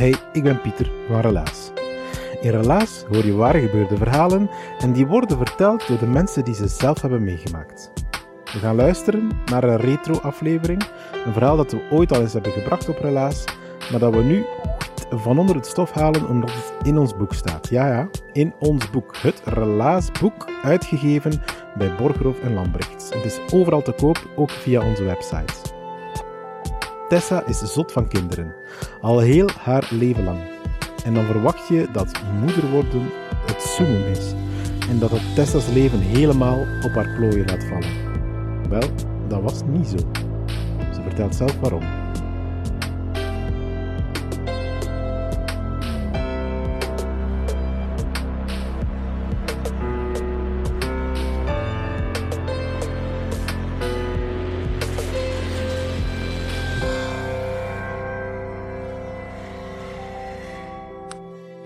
Hey, ik ben Pieter van Relaas. In Relaas hoor je waar gebeurde verhalen en die worden verteld door de mensen die ze zelf hebben meegemaakt. We gaan luisteren naar een retro-aflevering, een verhaal dat we ooit al eens hebben gebracht op Relaas, maar dat we nu van onder het stof halen omdat het in ons boek staat. Ja, ja, in ons boek. Het Relaasboek, uitgegeven bij Borgerhof en Lambrechts. Het is overal te koop, ook via onze website. Tessa is zot van kinderen, al heel haar leven lang. En dan verwacht je dat moeder worden het zoemen is en dat het Tessa's leven helemaal op haar plooien laat vallen. Wel, dat was niet zo. Ze vertelt zelf waarom.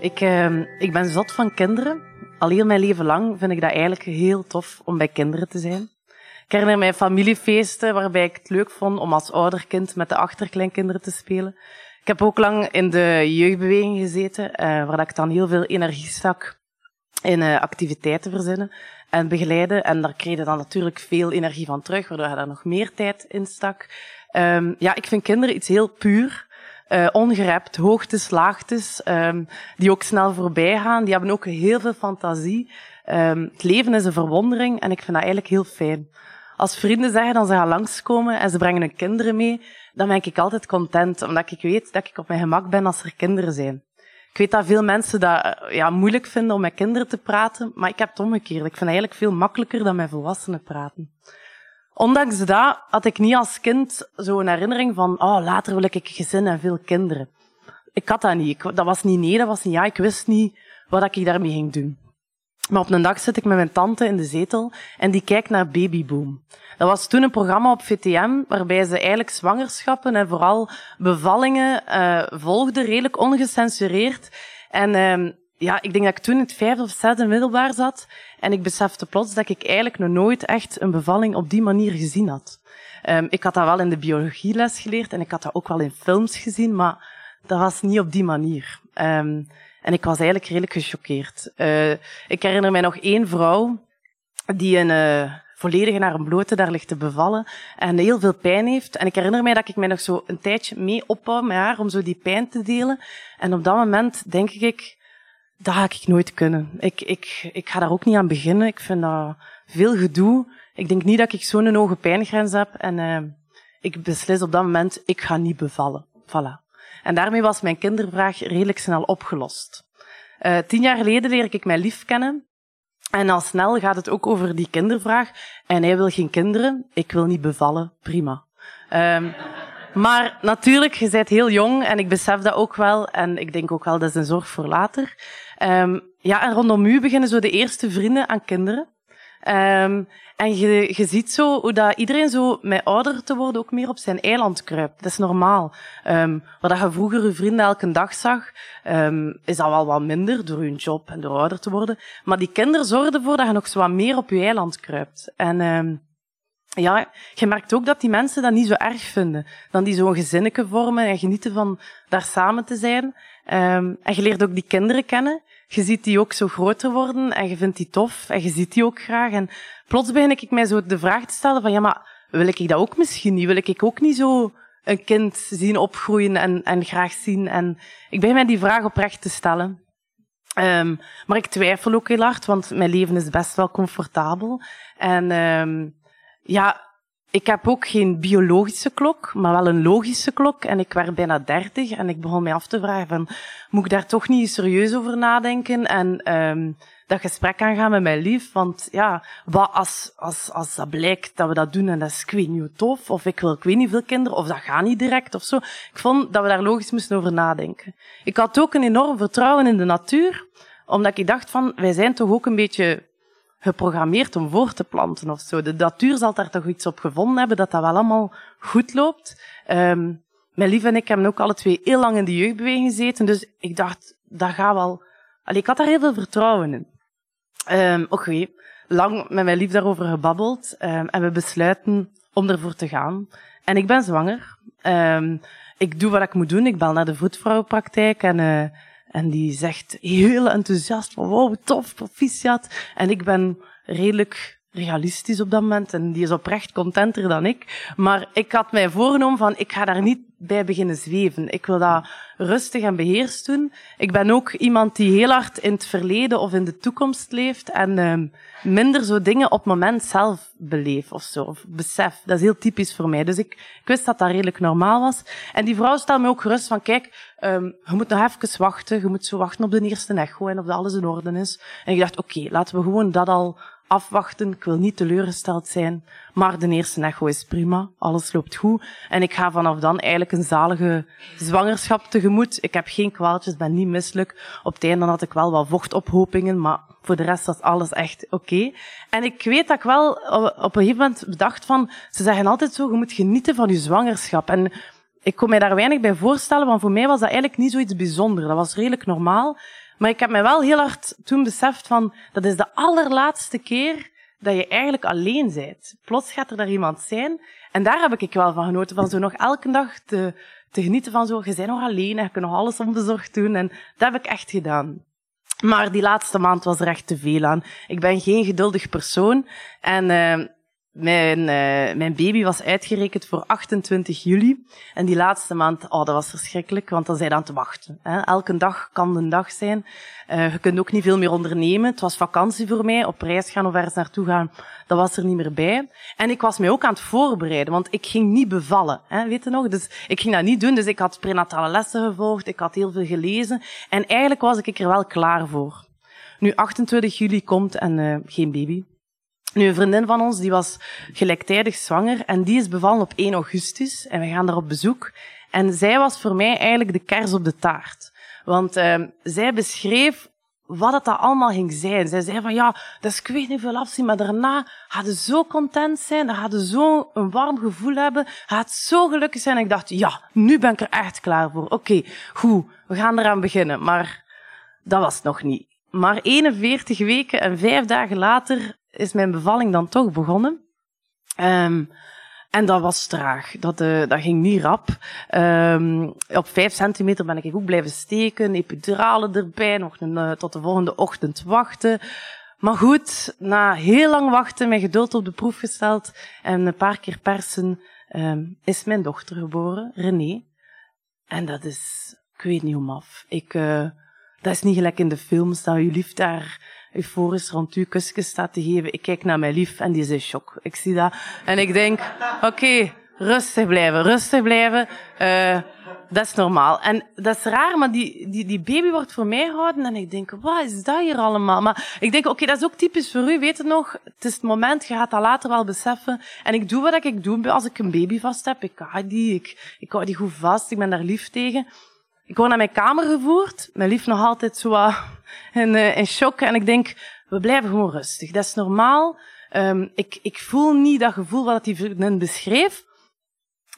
Ik, uh, ik ben zot van kinderen. Al heel mijn leven lang vind ik dat eigenlijk heel tof om bij kinderen te zijn. Ik herinner mij familiefeesten waarbij ik het leuk vond om als ouderkind met de achterkleinkinderen te spelen. Ik heb ook lang in de jeugdbeweging gezeten, uh, waar ik dan heel veel energie stak in uh, activiteiten verzinnen en begeleiden. En daar kreeg je dan natuurlijk veel energie van terug, waardoor je daar nog meer tijd in stak. Um, ja, ik vind kinderen iets heel puur uh, ongerept, hoogtes, laagtes, um, die ook snel voorbij gaan. Die hebben ook heel veel fantasie. Um, het leven is een verwondering en ik vind dat eigenlijk heel fijn. Als vrienden zeggen dat ze gaan langskomen en ze brengen hun kinderen mee, dan ben ik altijd content, omdat ik weet dat ik op mijn gemak ben als er kinderen zijn. Ik weet dat veel mensen dat eh, ja, moeilijk vinden om met kinderen te praten, maar ik heb het omgekeerd. Ik vind het eigenlijk veel makkelijker dan met volwassenen praten. Ondanks dat had ik niet als kind zo'n herinnering van, oh, later wil ik een gezin en veel kinderen. Ik had dat niet. Dat was niet nee, dat was niet ja. Ik wist niet wat ik daarmee ging doen. Maar op een dag zit ik met mijn tante in de zetel en die kijkt naar Babyboom. Dat was toen een programma op VTM waarbij ze eigenlijk zwangerschappen en vooral bevallingen uh, volgde, redelijk ongecensureerd. En uh, ja, ik denk dat ik toen in het vijfde of zesde middelbaar zat en ik besefte plots dat ik eigenlijk nog nooit echt een bevalling op die manier gezien had. Um, ik had dat wel in de biologieles geleerd en ik had dat ook wel in films gezien, maar dat was niet op die manier. Um, en ik was eigenlijk redelijk gechoqueerd. Uh, ik herinner mij nog één vrouw die een uh, volledige naar een blote daar ligt te bevallen en heel veel pijn heeft. En ik herinner mij dat ik mij nog zo een tijdje mee opbouw met haar om zo die pijn te delen. En op dat moment denk ik, dat ga ik nooit kunnen. Ik, ik, ik ga daar ook niet aan beginnen. Ik vind dat veel gedoe. Ik denk niet dat ik zo'n hoge pijngrens heb. En uh, ik beslis op dat moment, ik ga niet bevallen. Voilà. En daarmee was mijn kindervraag redelijk snel opgelost. Uh, tien jaar geleden leer ik mijn lief kennen. En al snel gaat het ook over die kindervraag. En hij wil geen kinderen. Ik wil niet bevallen. Prima. Um, maar natuurlijk, je bent heel jong en ik besef dat ook wel. En ik denk ook wel, dat is een zorg voor later. Um, ja, en rondom u beginnen zo de eerste vrienden aan kinderen. Um, en je, ziet zo hoe dat iedereen zo met ouder te worden ook meer op zijn eiland kruipt. Dat is normaal. Um, wat je vroeger je vrienden elke dag zag, is dat wel wat minder door hun job en door ouder te worden. Maar die kinderen zorgen ervoor dat je nog zo wat meer op je eiland kruipt. En ja, je merkt ook dat die mensen dat niet zo erg vinden. Dan die zo'n gezinnetje vormen en genieten van daar samen te zijn. Um, en je leert ook die kinderen kennen. je ziet die ook zo groter worden en je vindt die tof en je ziet die ook graag. En plots begin ik mij zo de vraag te stellen van, ja, maar wil ik dat ook misschien niet? Wil ik ook niet zo een kind zien opgroeien en, en graag zien? En ik begin mij die vraag oprecht te stellen. Um, maar ik twijfel ook heel hard, want mijn leven is best wel comfortabel. En um, ja, ik heb ook geen biologische klok, maar wel een logische klok. En ik werd bijna dertig en ik begon mij af te vragen van, moet ik daar toch niet serieus over nadenken? En um, dat gesprek aangaan met mijn lief. Want ja, wat als, als, als dat blijkt dat we dat doen en dat is ik weet niet tof, of ik wil ik weet niet veel kinderen, of dat gaat niet direct of zo. Ik vond dat we daar logisch moesten over nadenken. Ik had ook een enorm vertrouwen in de natuur, omdat ik dacht van, wij zijn toch ook een beetje geprogrammeerd om voor te planten of zo. De natuur zal daar toch iets op gevonden hebben, dat dat wel allemaal goed loopt. Um, mijn lief en ik hebben ook alle twee heel lang in de jeugdbeweging gezeten, dus ik dacht, dat gaat wel... Allee, ik had daar heel veel vertrouwen in. Um, Oké, lang met mijn lief daarover gebabbeld um, en we besluiten om ervoor te gaan. En ik ben zwanger. Ik doe wat ik moet doen. Ik bel naar de voetvrouwenpraktijk en, uh, en die zegt heel enthousiast van wow, tof, proficiat. En ik ben redelijk realistisch op dat moment en die is oprecht contenter dan ik. Maar ik had mij voorgenomen van ik ga daar niet bij beginnen zweven. Ik wil dat rustig en beheerst doen. Ik ben ook iemand die heel hard in het verleden of in de toekomst leeft en um, minder zo dingen op moment zelf beleef of zo, of besef. Dat is heel typisch voor mij. Dus ik, ik wist dat dat redelijk normaal was. En die vrouw stelde me ook gerust van, kijk, um, je moet nog even wachten. Je moet zo wachten op de eerste echo en of dat alles in orde is. En ik dacht, oké, laten we gewoon dat al afwachten. Ik wil niet teleurgesteld zijn. Maar de eerste echo is prima. Alles loopt goed. En ik ga vanaf dan eigenlijk een zalige zwangerschap tegemoet. Ik heb geen kwaaltjes, ben niet misselijk. Op het einde had ik wel wat vochtophopingen, maar voor de rest was alles echt oké. En ik weet dat ik wel op een gegeven moment bedacht van, ze zeggen altijd zo, je moet genieten van je zwangerschap. En ik kon mij daar weinig bij voorstellen, want voor mij was dat eigenlijk niet zoiets bijzonders. Dat was redelijk normaal. Maar ik heb mij wel heel hard toen beseft van, dat is de allerlaatste keer dat je eigenlijk alleen bent. Plots gaat er daar iemand zijn. En daar heb ik wel van genoten, van zo nog elke dag te, te genieten van zo, je bent nog alleen en je kunt nog alles onbezorgd doen. En dat heb ik echt gedaan. Maar die laatste maand was er echt te veel aan. Ik ben geen geduldig persoon. En uh, mijn, uh, mijn baby was uitgerekend voor 28 juli. En die laatste maand, oh, dat was verschrikkelijk, want dan zijn aan te wachten. Hè. Elke dag kan een dag zijn. Uh, je kunt ook niet veel meer ondernemen. Het was vakantie voor mij, op reis gaan of ergens naartoe gaan, dat was er niet meer bij. En ik was mij ook aan het voorbereiden, want ik ging niet bevallen, hè, weet je nog? Dus ik ging dat niet doen, dus ik had prenatale lessen gevolgd, ik had heel veel gelezen. En eigenlijk was ik er wel klaar voor. Nu, 28 juli komt en uh, geen baby. Nu, een vriendin van ons, die was gelijktijdig zwanger en die is bevallen op 1 augustus en we gaan daar op bezoek. En zij was voor mij eigenlijk de kers op de taart. Want uh, zij beschreef wat het dat allemaal ging zijn. Zij zei van, ja, dat is ik weet niet veel afzien, maar daarna gaat ze zo content zijn, gaat ze zo een warm gevoel hebben, gaat zo gelukkig zijn. En ik dacht, ja, nu ben ik er echt klaar voor. Oké, goed, we gaan eraan beginnen. Maar dat was het nog niet. Maar 41 weken en vijf dagen later is mijn bevalling dan toch begonnen. Um, en dat was traag. Dat, uh, dat ging niet rap. Um, op vijf centimeter ben ik ook blijven steken. Epiduralen erbij. Nog een, uh, tot de volgende ochtend wachten. Maar goed, na heel lang wachten, mijn geduld op de proef gesteld en een paar keer persen, um, is mijn dochter geboren, René. En dat is, ik weet niet hoe maf. Ik, uh, dat is niet gelijk in de films, dat je daar euforisch rond u kusjes staat te geven. Ik kijk naar mijn lief en die is in shock. Ik zie dat. En ik denk, oké, rustig blijven, rustig blijven. Uh, dat is normaal. En dat is raar, maar die, die, die baby wordt voor mij gehouden en ik denk, wat is dat hier allemaal? Maar ik denk, oké, dat is ook typisch voor u, weet het nog? Het is het moment, je gaat dat later wel beseffen. En ik doe wat ik doe als ik een baby vast heb. Ik hou die, ik, ik hou die goed vast, ik ben daar lief tegen. Ik word naar mijn kamer gevoerd. Mijn lief nog altijd zo in, uh, shock. En ik denk, we blijven gewoon rustig. Dat is normaal. Um, ik, ik voel niet dat gevoel wat die vriendin beschreef.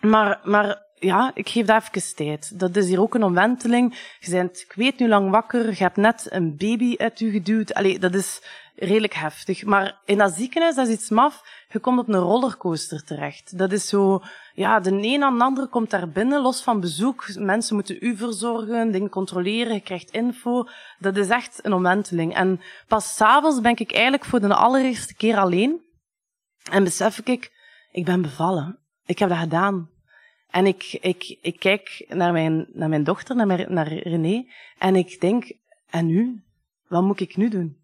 Maar, maar ja, ik geef daar even tijd. Dat is hier ook een omwenteling. Je bent, ik weet nu lang wakker. Je hebt net een baby uit u geduwd. Allee, dat is, redelijk heftig. Maar in dat ziekenhuis, dat is iets maf, je komt op een rollercoaster terecht. Dat is zo, ja, de een aan de andere komt daar binnen, los van bezoek. Mensen moeten u verzorgen, dingen controleren, je krijgt info. Dat is echt een omwenteling. En pas s'avonds ben ik eigenlijk voor de allereerste keer alleen. En besef ik, ik ben bevallen. Ik heb dat gedaan. En ik, ik, ik kijk naar mijn, naar mijn dochter, naar, mijn, naar René, en ik denk, en nu? Wat moet ik nu doen?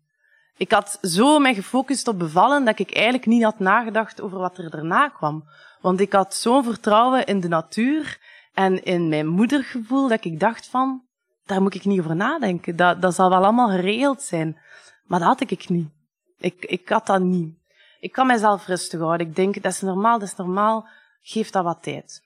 Ik had zo mij gefocust op bevallen dat ik eigenlijk niet had nagedacht over wat er daarna kwam. Want ik had zo'n vertrouwen in de natuur en in mijn moedergevoel dat ik dacht van, daar moet ik niet over nadenken. Dat, dat zal wel allemaal geregeld zijn. Maar dat had ik niet. Ik, ik had dat niet. Ik kan mezelf rustig houden. Ik denk, dat is normaal, dat is normaal. Geef dat wat tijd.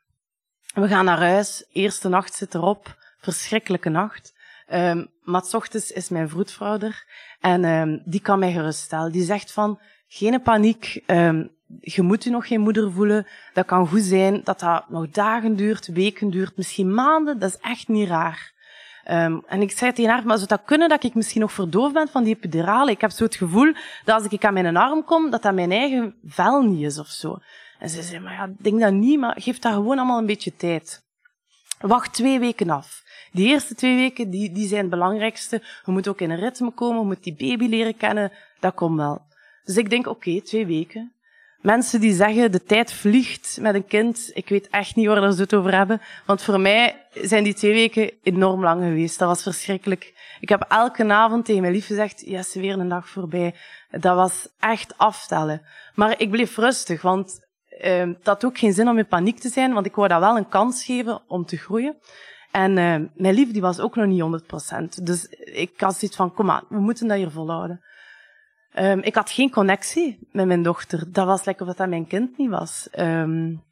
We gaan naar huis. Eerste nacht zit erop. Verschrikkelijke nacht. Um, maar s ochtends is mijn vroedvrouw er. En um, die kan mij geruststellen. Die zegt van, geen paniek. Um, je moet je nog geen moeder voelen. Dat kan goed zijn dat dat nog dagen duurt, weken duurt, misschien maanden. Dat is echt niet raar. Um, en ik zei tegen haar, maar zou dat kunnen dat ik misschien nog verdoofd ben van die epidurale? Ik heb zo het gevoel dat als ik aan mijn arm kom, dat dat mijn eigen vel niet is of zo. En ze zei, maar ja, denk dat niet, maar geef dat gewoon allemaal een beetje tijd. Wacht twee weken af. Die eerste twee weken, die, die zijn het belangrijkste. We moeten ook in een ritme komen, we moeten die baby leren kennen. Dat komt wel. Dus ik denk, oké, twee weken. Mensen die zeggen, de tijd vliegt met een kind. Ik weet echt niet waar ze het over hebben. Want voor mij zijn die twee weken enorm lang geweest. Dat was verschrikkelijk. Ik heb elke avond tegen mijn lief gezegd, yes, weer een dag voorbij. Dat was echt aftellen. Maar ik bleef rustig, want uh, dat had ook geen zin om in paniek te zijn, want ik wou dat wel een kans geven om te groeien. En uh, mijn lief die was ook nog niet 100%. Dus ik had zoiets van, kom maar, we moeten dat hier volhouden. Um, ik had geen connectie met mijn dochter. Dat was lekker of dat mijn kind niet was. Um,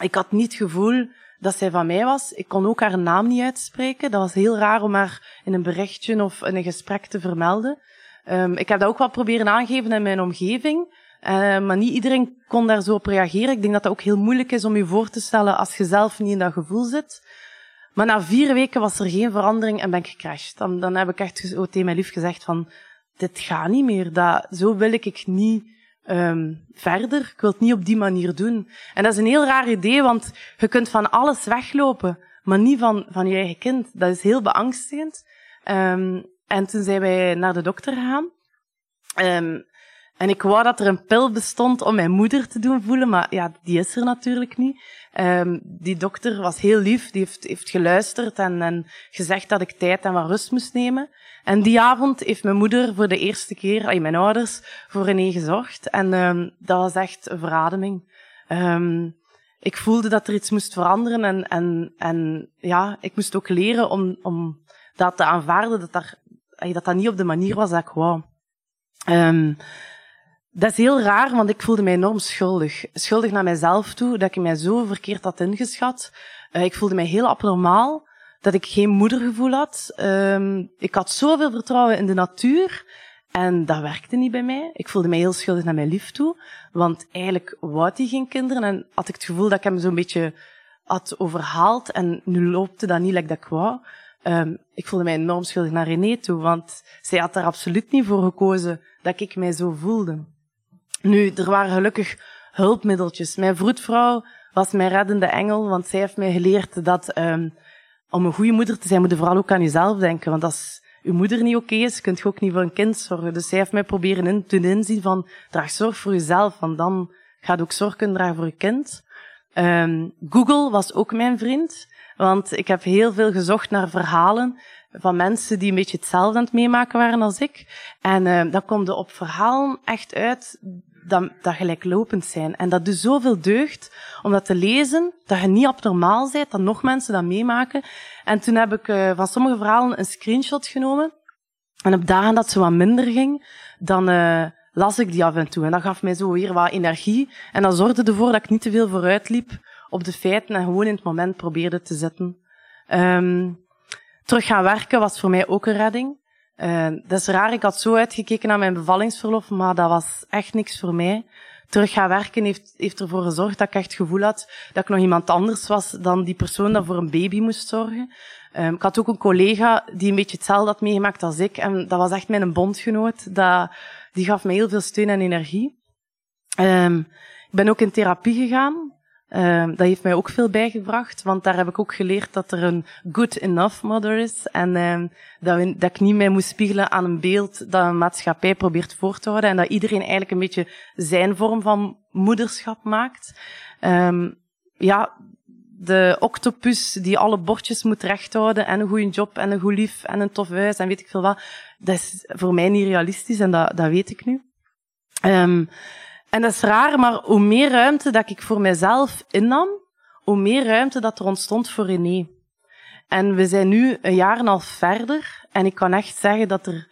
ik had niet het gevoel dat zij van mij was. Ik kon ook haar naam niet uitspreken. Dat was heel raar om haar in een berichtje of in een gesprek te vermelden. Um, ik heb dat ook wel proberen aangeven in mijn omgeving. Uh, maar niet iedereen kon daar zo op reageren. Ik denk dat dat ook heel moeilijk is om je voor te stellen als je zelf niet in dat gevoel zit. Maar na vier weken was er geen verandering en ben ik gecrashed. Dan, dan heb ik echt zo tegen mijn lief gezegd van, dit gaat niet meer. Dat, zo wil ik niet um, verder. Ik wil het niet op die manier doen. En dat is een heel raar idee, want je kunt van alles weglopen, maar niet van, van je eigen kind. Dat is heel beangstigend. Um, en toen zijn wij naar de dokter gegaan. Um, en ik wou dat er een pil bestond om mijn moeder te doen voelen, maar ja, die is er natuurlijk niet. Um, die dokter was heel lief, die heeft, heeft geluisterd en, en gezegd dat ik tijd en wat rust moest nemen. En die avond heeft mijn moeder voor de eerste keer, ay, mijn ouders, voor René gezorgd. En um, dat was echt een verademing. Um, ik voelde dat er iets moest veranderen en, en, en ja, ik moest ook leren om, om dat te aanvaarden, dat, daar, dat dat niet op de manier was dat ik wou. Dat is heel raar, want ik voelde mij enorm schuldig. Schuldig naar mijzelf toe, dat ik mij zo verkeerd had ingeschat. Uh, ik voelde mij heel abnormaal, dat ik geen moedergevoel had. Um, ik had zoveel vertrouwen in de natuur en dat werkte niet bij mij. Ik voelde mij heel schuldig naar mijn lief toe, want eigenlijk wou hij geen kinderen en had ik het gevoel dat ik hem zo'n beetje had overhaald en nu loopte dat niet like dat ik wou. Um, ik voelde mij enorm schuldig naar René toe, want zij had er absoluut niet voor gekozen dat ik mij zo voelde. Nu, er waren gelukkig hulpmiddeltjes. Mijn vroedvrouw was mijn reddende engel, want zij heeft mij geleerd dat um, om een goede moeder te zijn, moet je vooral ook aan jezelf denken. Want als uw moeder niet oké is, kunt je ook niet voor een kind zorgen. Dus zij heeft mij proberen in, doen inzien van, draag zorg voor jezelf, want dan gaat ook zorg kunnen dragen voor je kind. Um, Google was ook mijn vriend, want ik heb heel veel gezocht naar verhalen van mensen die een beetje hetzelfde aan het meemaken waren als ik. En uh, dan komt er op verhalen echt uit dat, dat gelijklopend zijn. En dat doet zoveel deugd om dat te lezen, dat je niet abnormaal bent, dat nog mensen dat meemaken. En toen heb ik uh, van sommige verhalen een screenshot genomen. En op dagen dat ze wat minder ging, dan uh, las ik die af en toe. En dat gaf mij zo weer wat energie. En dat zorgde ervoor dat ik niet te veel vooruit liep op de feiten en gewoon in het moment probeerde te zitten. Um, terug gaan werken was voor mij ook een redding. Uh, dat is raar, ik had zo uitgekeken naar mijn bevallingsverlof, maar dat was echt niks voor mij. Terug gaan werken heeft, heeft ervoor gezorgd dat ik echt het gevoel had dat ik nog iemand anders was dan die persoon dat voor een baby moest zorgen. Um, ik had ook een collega die een beetje hetzelfde had meegemaakt als ik. En dat was echt mijn bondgenoot. Dat, die gaf mij heel veel steun en energie. Um, ik ben ook in therapie gegaan. Um, dat heeft mij ook veel bijgebracht, want daar heb ik ook geleerd dat er een good enough mother is. En um, dat, dat ik niet mij moest spiegelen aan een beeld dat een maatschappij probeert voor te houden. En dat iedereen eigenlijk een beetje zijn vorm van moederschap maakt. Um, ja, de octopus die alle bordjes moet rechthouden en een goede job en een goed lief en een tof huis en weet ik veel wat. Dat is voor mij niet realistisch en dat, dat weet ik nu. En dat is raar, maar hoe meer ruimte dat ik voor mezelf innam, hoe meer ruimte dat er ontstond voor René. En we zijn nu een jaar en een half verder en ik kan echt zeggen dat er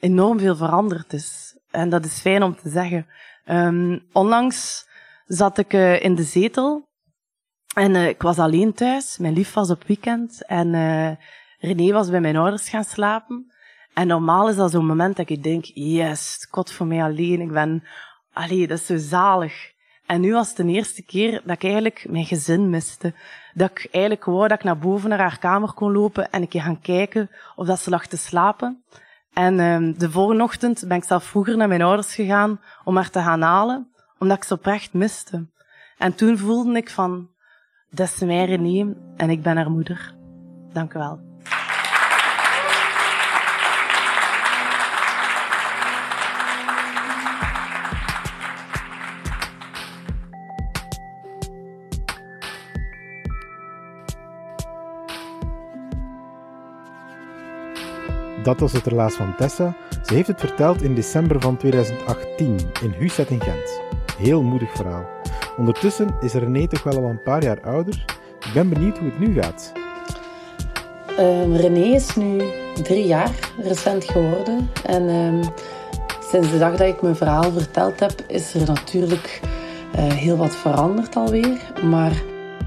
enorm veel veranderd is. En dat is fijn om te zeggen. Um, onlangs zat ik uh, in de zetel en uh, ik was alleen thuis. Mijn lief was op weekend en uh, René was bij mijn ouders gaan slapen. En normaal is dat zo'n moment dat ik denk, yes, kot voor mij alleen. Ik ben allee, dat is zo zalig. En nu was het de eerste keer dat ik eigenlijk mijn gezin miste. Dat ik eigenlijk wou dat ik naar boven naar haar kamer kon lopen en een keer gaan kijken of dat ze lag te slapen. En um, de volgende ochtend ben ik zelf vroeger naar mijn ouders gegaan om haar te gaan halen, omdat ik ze oprecht miste. En toen voelde ik van, dat is mijn René en ik ben haar moeder. Dank u wel. Dat was het relaas van Tessa. Ze heeft het verteld in december van 2018 in Huset in Gent. Heel moedig verhaal. Ondertussen is René toch wel al een paar jaar ouder. Ik ben benieuwd hoe het nu gaat. Um, René is nu drie jaar recent geworden. En um, sinds de dag dat ik mijn verhaal verteld heb, is er natuurlijk uh, heel wat veranderd alweer. Maar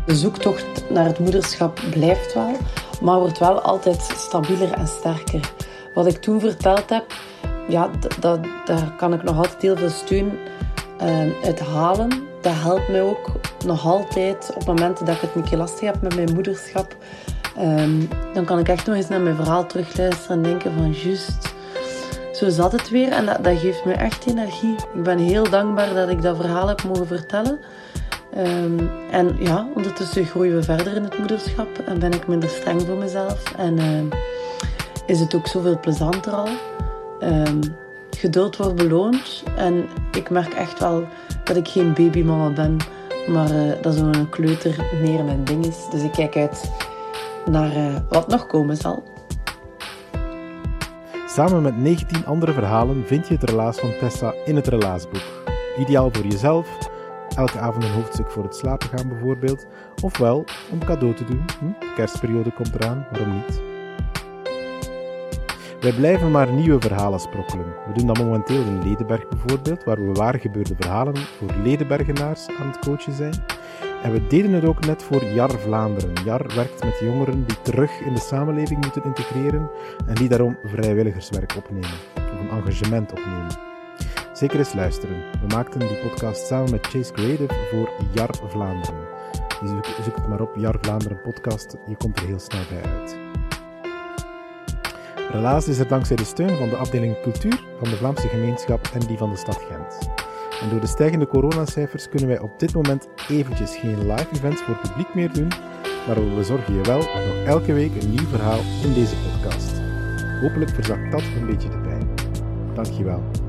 de zoektocht naar het moederschap blijft wel, maar wordt wel altijd stabieler en sterker wat ik toen verteld heb, ja, dat, daar kan ik nog altijd heel veel steun uh, uit halen. Dat helpt mij ook nog altijd op momenten dat ik het een keer lastig heb met mijn moederschap. Um, dan kan ik echt nog eens naar mijn verhaal terugluisteren en denken van juist, zo zat het weer. En dat, dat geeft me echt energie. Ik ben heel dankbaar dat ik dat verhaal heb mogen vertellen. Um, en ja, ondertussen groeien we verder in het moederschap en ben ik minder streng voor mezelf. En is het ook zoveel plezanter al. Um, geduld wordt beloond. En ik merk echt wel dat ik geen babymama ben, maar uh, dat zo'n kleuter meer mijn ding is. Dus ik kijk uit naar uh, wat nog komen zal. Samen met 19 andere verhalen vind je het relaas van Tessa in het relaasboek. Ideaal voor jezelf, elke avond een hoofdstuk voor het slapen gaan bijvoorbeeld, ofwel om cadeau te doen. Hm? Kerstperiode komt eraan, waarom niet? Wij blijven maar nieuwe verhalen sprokkelen. We doen dat momenteel in Ledenberg bijvoorbeeld, waar we waar gebeurde verhalen voor Ledenbergenaars aan het coachen zijn. En we deden het ook net voor JAR Vlaanderen. JAR werkt met jongeren die terug in de samenleving moeten integreren en die daarom vrijwilligerswerk opnemen, of een engagement opnemen. Zeker eens luisteren. We maakten die podcast samen met Chase Creative voor JAR Vlaanderen. zoek, zoek het maar op, JAR Vlaanderen podcast, je komt er heel snel bij uit. Relaas is er dankzij de steun van de afdeling cultuur van de Vlaamse gemeenschap en die van de stad Gent. En door de stijgende coronacijfers kunnen wij op dit moment eventjes geen live events voor publiek meer doen, maar we zorgen je wel nog elke week een nieuw verhaal in deze podcast. Hopelijk verzakt dat een beetje de pijn. Dankjewel.